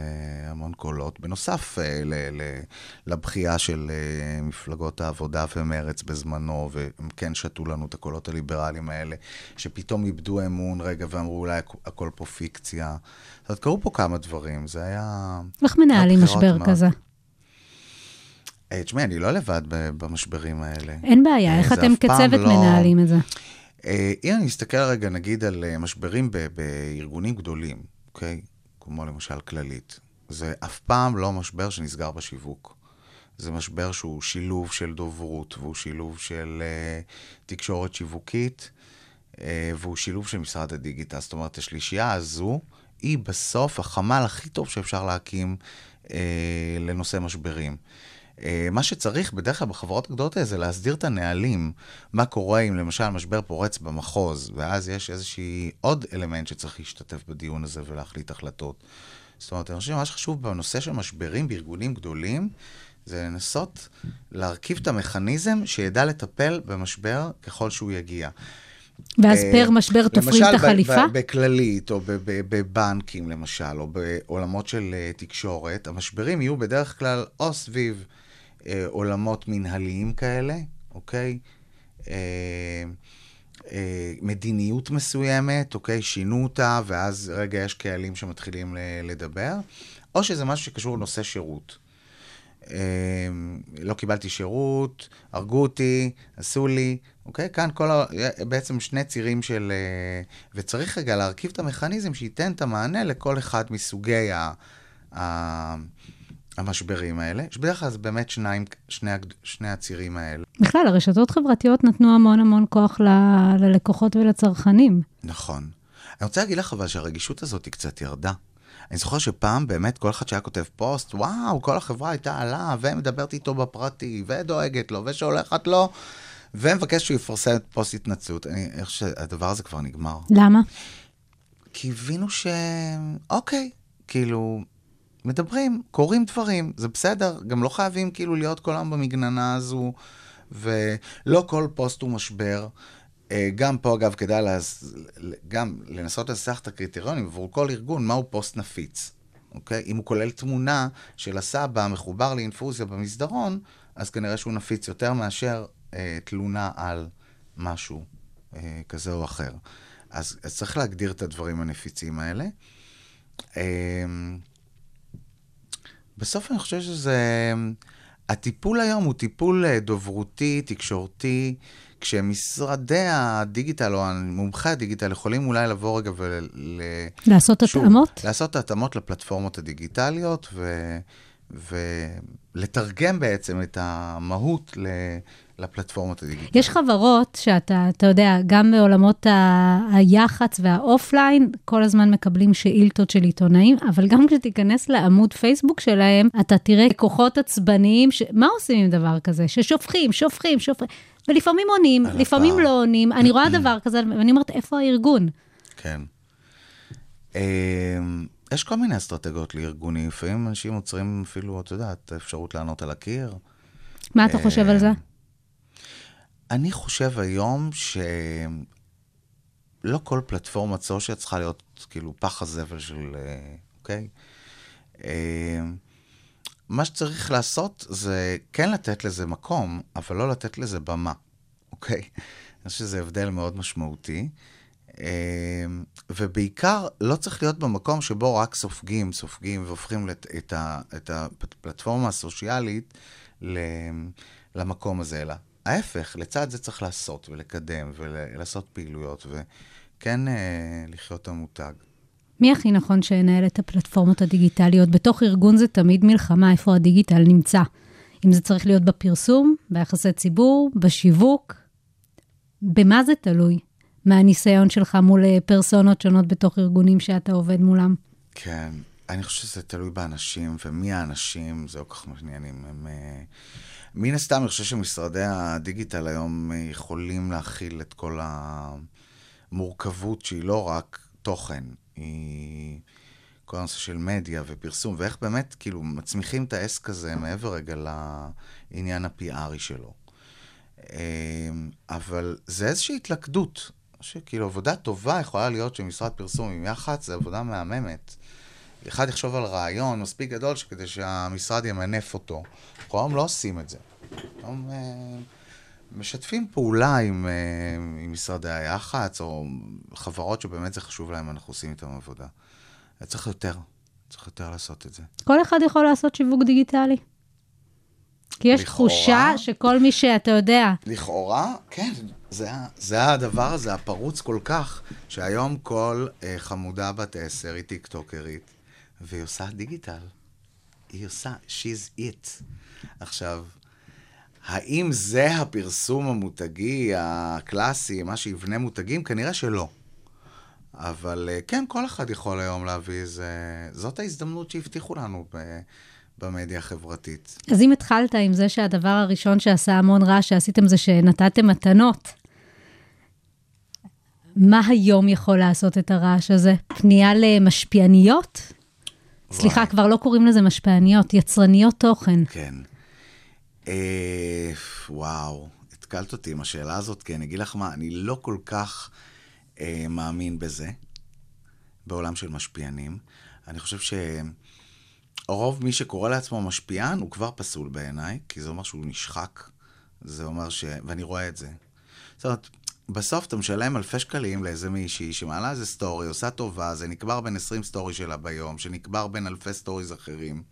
E: המון קולות. בנוסף אה, ל- ל- לבכייה של אה, מפלגות העבודה ומרץ בזמנו, והם כן שתו לנו את הקולות הליברליים האלה, שפתאום איבדו אמון רגע ואמרו אולי הכ- הכל פה פיקציה. זאת אומרת, קרו פה כמה דברים, זה היה...
D: איך מנהלים
E: הבחירות
D: משבר
E: מאוד-
D: כזה?
E: אה, תשמעי, אני לא לבד במשברים האלה.
D: אין בעיה, איך
E: זה
D: אתם כצוות
E: לא-
D: מנהלים את זה?
E: אה, אם אני מסתכל רגע, נגיד, על אה, משברים בארגונים גדולים, אוקיי? כמו למשל כללית, זה אף פעם לא משבר שנסגר בשיווק. זה משבר שהוא שילוב של דוברות, והוא שילוב של uh, תקשורת שיווקית, uh, והוא שילוב של משרד הדיגיטל. זאת אומרת, השלישייה הזו היא בסוף החמ"ל הכי טוב שאפשר להקים uh, לנושא משברים. Uh, מה שצריך בדרך כלל בחברות הגדולות האלה זה להסדיר את הנהלים, מה קורה אם למשל משבר פורץ במחוז, ואז יש איזושהי עוד אלמנט שצריך להשתתף בדיון הזה ולהחליט החלטות. זאת אומרת, אני חושב שמה שחשוב בנושא של משברים בארגונים גדולים, זה לנסות להרכיב את המכניזם שידע לטפל במשבר ככל שהוא יגיע.
D: ואז
E: אה,
D: פר משבר תופרים את
E: למשל,
D: החליפה?
E: ב- בכללית, או בבנקים למשל, או בעולמות של אה, תקשורת, המשברים יהיו בדרך כלל או סביב אה, עולמות מנהליים כאלה, אוקיי? אה, אה, מדיניות מסוימת, אוקיי? שינו אותה, ואז רגע יש קהלים שמתחילים ל- לדבר, או שזה משהו שקשור לנושא שירות. אה, לא קיבלתי שירות, הרגו אותי, עשו לי, אוקיי? כאן כל ה... בעצם שני צירים של... אה, וצריך רגע להרכיב את המכניזם שייתן את המענה לכל אחד מסוגי ה... ה... המשברים האלה, שבדרך כלל זה באמת שניים, שני, שני הצירים האלה.
D: בכלל, הרשתות חברתיות נתנו המון המון כוח ל- ללקוחות ולצרכנים.
E: נכון. אני רוצה להגיד לך אבל שהרגישות הזאת היא קצת ירדה. אני זוכר שפעם באמת כל אחד שהיה כותב פוסט, וואו, כל החברה הייתה עליו, ומדברת איתו בפרטי, ודואגת לו, ושולחת לו, ומבקש שהוא יפרסם את פוסט התנצלות. אני חושב שהדבר הזה כבר נגמר.
D: למה?
E: כי הבינו ש... אוקיי, כאילו, מדברים, קורים דברים, זה בסדר, גם לא חייבים כאילו להיות כל היום במגננה הזו, ולא כל פוסט הוא משבר. אה, גם פה, אגב, כדאי להז... גם לנסות לנסח את הקריטריונים עבור כל ארגון, מהו פוסט נפיץ, אוקיי? אם הוא כולל תמונה של הסבא מחובר לאינפוזיה במסדרון, אז כנראה שהוא נפיץ יותר מאשר אה, תלונה על משהו אה, כזה או אחר. אז, אז צריך להגדיר את הדברים הנפיצים האלה. אה, בסוף אני חושב שזה... הטיפול היום הוא טיפול אה, דוברותי, תקשורתי, כשמשרדי הדיגיטל או מומחי הדיגיטל יכולים אולי לבוא רגע ול...
D: לעשות
E: שוב,
D: התאמות?
E: לעשות התאמות לפלטפורמות הדיגיטליות ו... ולתרגם בעצם את המהות ל... לפלטפורמות הדיגיטליות.
D: יש חברות שאתה, אתה יודע, גם בעולמות ה- היח"צ והאופליין, כל הזמן מקבלים שאילתות של עיתונאים, אבל גם כשתיכנס לעמוד פייסבוק שלהם, אתה תראה כוחות עצבניים, ש... מה עושים עם דבר כזה? ששופכים, שופכים, שופכים, ולפעמים עונים, לפעמים. לא עונים. אני רואה דבר כזה, ואני אומרת, איפה הארגון?
E: כן. אמ, יש כל מיני אסטרטגיות לארגונים, לפעמים אנשים עוצרים אפילו, את יודעת, אפשרות לענות על הקיר.
D: מה אתה חושב על זה?
E: אני חושב היום שלא כל פלטפורמת סושיאל צריכה להיות כאילו פח הזבל של, אה, אוקיי? אה, מה שצריך לעשות זה כן לתת לזה מקום, אבל לא לתת לזה במה, אוקיי? אני חושב שזה הבדל מאוד משמעותי. אה, ובעיקר, לא צריך להיות במקום שבו רק סופגים, סופגים והופכים את, הפלטפורמה הסוציאלית ל- למקום הזה, אלא ההפך, לצד זה צריך לעשות ולקדם ולעשות פעילויות, וכן אה, לחיות את המותג.
D: מי הכי נכון שינהל את הפלטפורמות הדיגיטליות? בתוך ארגון זה תמיד מלחמה איפה הדיגיטל נמצא. אם זה צריך להיות בפרסום, ביחסי ציבור, בשיווק, במה זה תלוי? מהניסיון שלך מול אה, פרסונות שונות בתוך ארגונים שאתה עובד מולם.
E: כן, אני חושב שזה תלוי באנשים, ומי האנשים, זה לא כל כך מעניינים. הם... מן הסתם, אני חושב שמשרדי הדיגיטל היום אה, יכולים להכיל את כל המורכבות שהיא לא רק תוכן, היא כל הנושא של מדיה ופרסום, ואיך באמת, כאילו, מצמיחים את העסק הזה מעבר רגע לעניין ה-PRי שלו. אה, אבל זה איזושהי התלכדות, שכאילו עבודה טובה יכולה להיות של משרד פרסום עם יח"צ, זה עבודה מהממת. אחד יחשוב על רעיון מספיק גדול כדי שהמשרד ימנף אותו. אנחנו היום לא עושים את זה. היום אה, משתפים פעולה עם, אה, עם משרדי היח"צ, או חברות שבאמת זה חשוב להם, אנחנו עושים איתם עבודה. צריך יותר, צריך יותר לעשות את זה.
D: כל אחד יכול לעשות שיווק דיגיטלי. כי יש
E: לכאורה-
D: תחושה שכל מי שאתה יודע,
E: לכאורה, כן, זה, זה הדבר הזה, הפרוץ כל כך, שהיום כל אה, חמודה בת עשר היא טיקטוקרית, והיא עושה דיגיטל. היא עושה, she's it. עכשיו, האם זה הפרסום המותגי הקלאסי, מה שיבנה מותגים? כנראה שלא. אבל אה, כן, כל אחד יכול היום להביא איזה... זאת ההזדמנות שהבטיחו לנו ב... במדיה החברתית.
D: אז אם התחלת עם זה שהדבר הראשון שעשה המון רעש שעשיתם זה שנתתם מתנות, מה היום יכול לעשות את הרעש הזה? פנייה למשפיעניות? סליחה,
E: וואי.
D: כבר לא קוראים לזה משפיעניות, יצרניות תוכן.
E: כן. אה, וואו, התקלת אותי עם השאלה הזאת, כי אני אגיד לך מה, אני לא כל כך אה, מאמין בזה, בעולם של משפיענים. אני חושב שרוב מי שקורא לעצמו משפיען הוא כבר פסול בעיניי, כי זה אומר שהוא נשחק. זה אומר ש... ואני רואה את זה. זאת אומרת, בסוף אתה משלם אלפי שקלים לאיזה מישהי שמעלה איזה סטורי, עושה טובה, זה נקבר בין 20 סטורי שלה ביום, שנקבר בין אלפי סטוריז אחרים.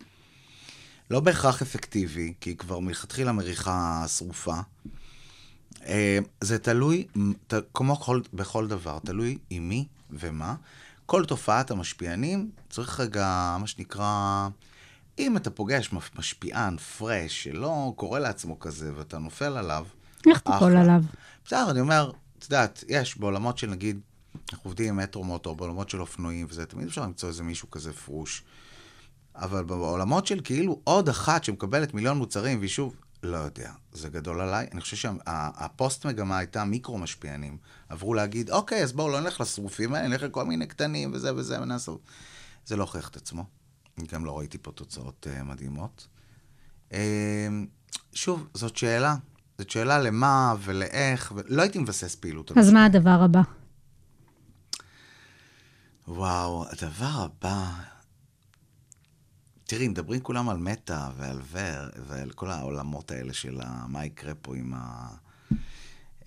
E: לא בהכרח אפקטיבי, כי היא כבר מלכתחילה מריחה שרופה. אה, זה תלוי, ת- כמו כל, בכל דבר, תלוי עם מי ומה. כל תופעת המשפיענים צריך רגע, מה שנקרא, אם אתה פוגש מש- משפיען פרש שלא קורא לעצמו כזה ואתה נופל עליו,
D: איך תיפול. עליו?
E: בסדר, אני אומר, את יודעת, יש בעולמות של נגיד, אנחנו עובדים עם מטרו מוטור, בעולמות של אופנועים וזה, תמיד אפשר למצוא איזה מישהו כזה פרוש. אבל בעולמות של כאילו עוד אחת שמקבלת מיליון מוצרים, והיא שוב, לא יודע, זה גדול עליי. אני חושב שהפוסט מגמה הייתה מיקרו משפיענים. עברו להגיד, אוקיי, אז בואו לא נלך לשרופים האלה, נלך לכל מיני קטנים וזה וזה ונעשו. זה לא הוכיח את עצמו. אני גם לא ראיתי פה תוצאות uh, מדהימות. Uh, שוב, זאת שאלה. זאת שאלה למה ולאיך, ולא הייתי מבסס פעילות.
D: אז. מה הדבר הבא?
E: וואו, הדבר הבא... תראי, מדברים כולם על מטא ועל ור ועל כל העולמות האלה של מה יקרה פה עם ה...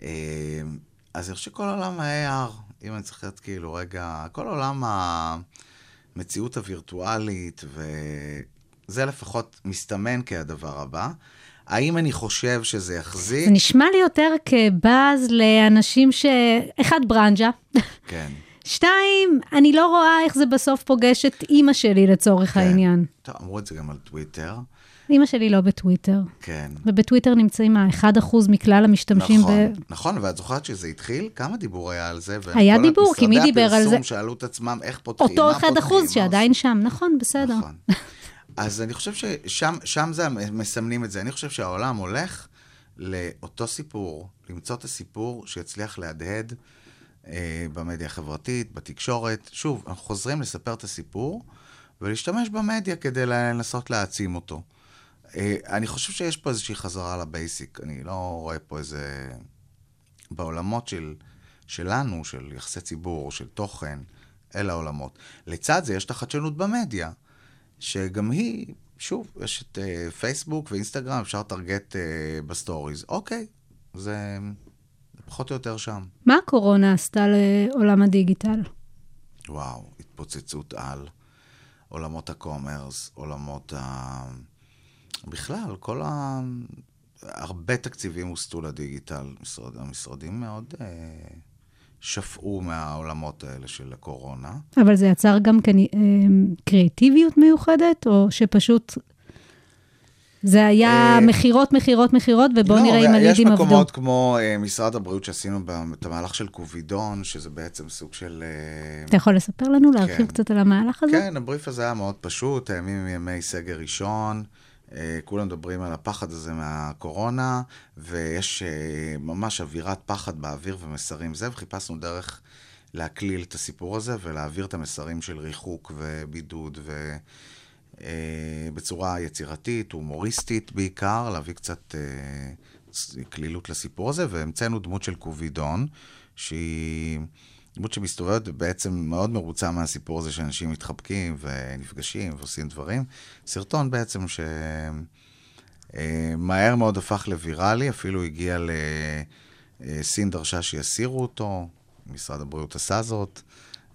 E: אה, אז אני חושב שכל עולם ה-AR, אם אני צריך להיות כאילו רגע, כל עולם המציאות הווירטואלית, וזה לפחות מסתמן כהדבר הבא. האם אני חושב שזה יחזיק?
D: זה נשמע לי יותר כבאז לאנשים ש... אחד, ברנז'ה.
E: כן.
D: שתיים, אני לא רואה איך זה בסוף פוגש את אימא שלי לצורך
E: כן.
D: העניין.
E: טוב, אמרו את זה גם על טוויטר.
D: אימא שלי לא בטוויטר,
E: כן.
D: ובטוויטר נמצאים ה-1% מכלל המשתמשים
E: נכון,
D: ב...
E: נכון, ואת זוכרת שזה התחיל? כמה דיבור היה על זה?
D: היה דיבור, כי מי
E: משרדי
D: דיבר על זה?
E: הפרסום שאלו את עצמם איך פותחים,
D: אותו
E: מה
D: 1%
E: פותחים, מה
D: שעדיין שם, נכון, בסדר.
E: נכון. אז אני חושב ששם שם זה, מסמנים את זה. אני חושב שהעולם הולך לאותו סיפור, למצוא את הסיפור שיצליח להדהד אה, במדיה החברתית, בתקשורת. שוב, אנחנו חוזרים לספר את הסיפור ולהשתמש במדיה כדי לנסות להעצים אותו. אה, אני חושב שיש פה איזושהי חזרה ל basic. אני לא רואה פה איזה... בעולמות של, שלנו, של יחסי ציבור, של תוכן, אלה העולמות. לצד זה יש את החדשנות במדיה, שגם היא, שוב, יש את אה, פייסבוק ואינסטגרם, אפשר לטרגט אה, בסטוריז. אוקיי, זה, פחות או יותר שם.
D: מה הקורונה עשתה לעולם הדיגיטל?
E: וואו, התפוצצות על עולמות הקומרס, עולמות ה... בכלל, כל ה... הרבה תקציבים הוסטו לדיגיטל. משרד... המשרדים מאוד אה, שפעו מהעולמות האלה של הקורונה.
D: אבל זה יצר גם אה, קריאטיביות מיוחדת, או שפשוט זה היה
E: אה,
D: מכירות, מכירות, מכירות, ובואו נראה אם
E: לא, יש
D: הלידים עבדו.
E: מקומות כמו אה, משרד הבריאות שעשינו את המהלך של קובידון, שזה בעצם סוג של...
D: אתה יכול לספר לנו, להרחיב
E: כן.
D: קצת על המהלך הזה?
E: כן, הבריף הזה היה מאוד פשוט, הימים ימי סגר ראשון, כולם מדברים על הפחד הזה מהקורונה, ויש אה, ממש אווירת פחד באוויר ומסרים. זה, וחיפשנו דרך להקליל את הסיפור הזה ולהעביר את המסרים של ריחוק ובידוד ו... אה, בצורה יצירתית, הומוריסטית בעיקר, להביא קצת אה, קלילות לסיפור הזה, והמצאנו דמות של קובידון, שהיא דמות שמסתובבת ובעצם מאוד מרוצה מהסיפור הזה שאנשים מתחבקים ונפגשים ועושים דברים. סרטון בעצם שמהר מאוד הפך לוויראלי, אפילו הגיע לסין דרשה שיסירו אותו, משרד הבריאות עשה זאת.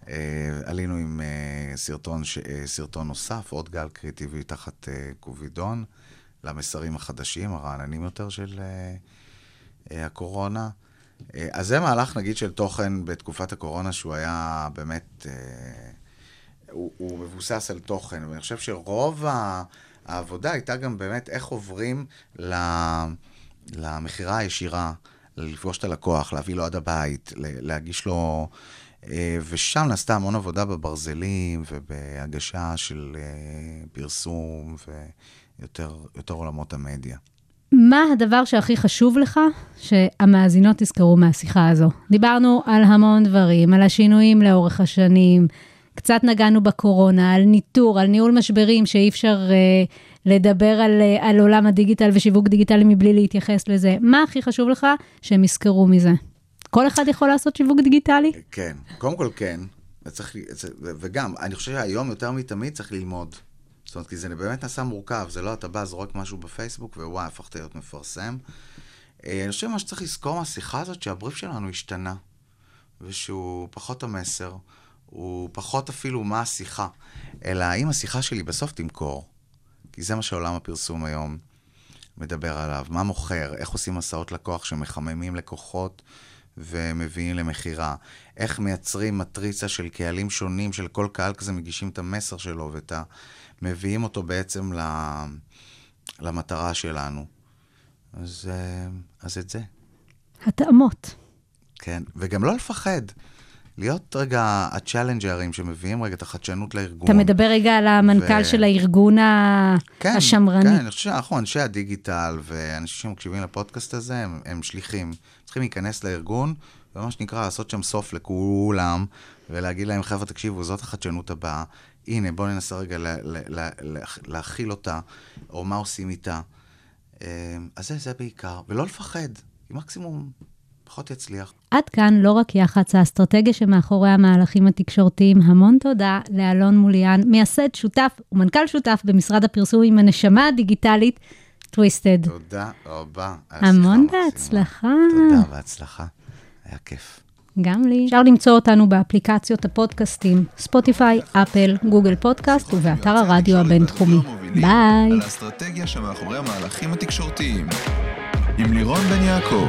E: אה, עלינו עם אה, סרטון, ש- אה, סרטון נוסף, עוד גל קריאטיבי תחת קובידון, למסרים החדשים, הרעננים יותר של הקורונה. אה, אז זה מהלך, נגיד, של תוכן בתקופת הקורונה, שהוא היה באמת, אה, הוא, הוא מבוסס על תוכן, ואני חושב שרוב ה- העבודה הייתה גם באמת איך עוברים למכירה הישירה, לפגוש את הלקוח, להביא לו עד הבית, להגיש לו... אה, ושם נעשתה המון עבודה בברזלים ובהגשה של פרסום ויותר יותר עולמות המדיה.
D: מה הדבר שהכי חשוב לך שהמאזינות יזכרו מהשיחה הזו? דיברנו על המון דברים, על השינויים לאורך השנים, קצת נגענו בקורונה, על ניטור, על ניהול משברים שאי אפשר אה, לדבר על, אה, על עולם הדיגיטל ושיווק דיגיטלי מבלי להתייחס לזה. מה הכי חשוב לך שהם יזכרו מזה? כל אחד יכול לעשות שיווק דיגיטלי?
E: כן, קודם כל כן, וצריך, ו- וגם, אני חושב שהיום יותר מתמיד צריך ללמוד. זאת אומרת, כי זה באמת נעשה מורכב, זה לא אתה בא, זורק משהו בפייסבוק, ווואי, הפכת להיות מפרסם. אה, אני חושב מה שצריך לזכור מהשיחה הזאת, שהבריף שלנו השתנה, ושהוא פחות המסר, הוא פחות אפילו מה השיחה, אלא האם השיחה שלי בסוף תמכור. כי זה מה שעולם הפרסום היום מדבר עליו. מה מוכר, איך עושים מסעות לקוח שמחממים לקוחות ומביאים למכירה. איך מייצרים מטריצה של קהלים שונים, של כל קהל כזה מגישים את המסר שלו ואת ה... מביאים אותו בעצם ל... למטרה שלנו. אז, אה, אז את זה,
D: התאמות.
E: כן. וגם לא לפחד. להיות רגע הצ'אלנג'רים שמביאים רגע את החדשנות לארגון.
D: אתה מדבר רגע על המנכ"ל
E: ו-
D: של הארגון ה...
E: כן,
D: השמרני.
E: כן, אני חושב שאנחנו אנשי הדיגיטל ואנשים שמקשיבים לפודקאסט הזה, הם, הם שליחים. צריכים להיכנס לארגון, ומה שנקרא, לעשות שם סוף לכולם, ולהגיד להם, חבר'ה, תקשיבו, זאת החדשנות הבאה. הנה, בואו ננסה רגע לה, לה, לה, לה, להכיל אותה, או מה עושים איתה. אה, אז זה, זה בעיקר. ולא לפחד, כי מקסימום פחות יצליח.
D: עד כאן לא רק יח"צ, האסטרטגיה שמאחורי המהלכים התקשורתיים. המון תודה לאלון מוליאן, מייסד, שותף ומנכ"ל שותף במשרד הפרסום עם הנשמה הדיגיטלית, Twisted.
E: תודה רבה.
D: המון. בהצלחה.
E: תודה, בהצלחה. היה כיף.
D: גם לי. אפשר למצוא אותנו באפליקציות הפודקאסטים, ספוטיפיי, אפל, גוגל פודקאסט ובאתר הרדיו הבינתחומי. ביי.
C: על האסטרטגיה שמאחורי המהלכים התקשורתיים. עם לירון בן יעקב.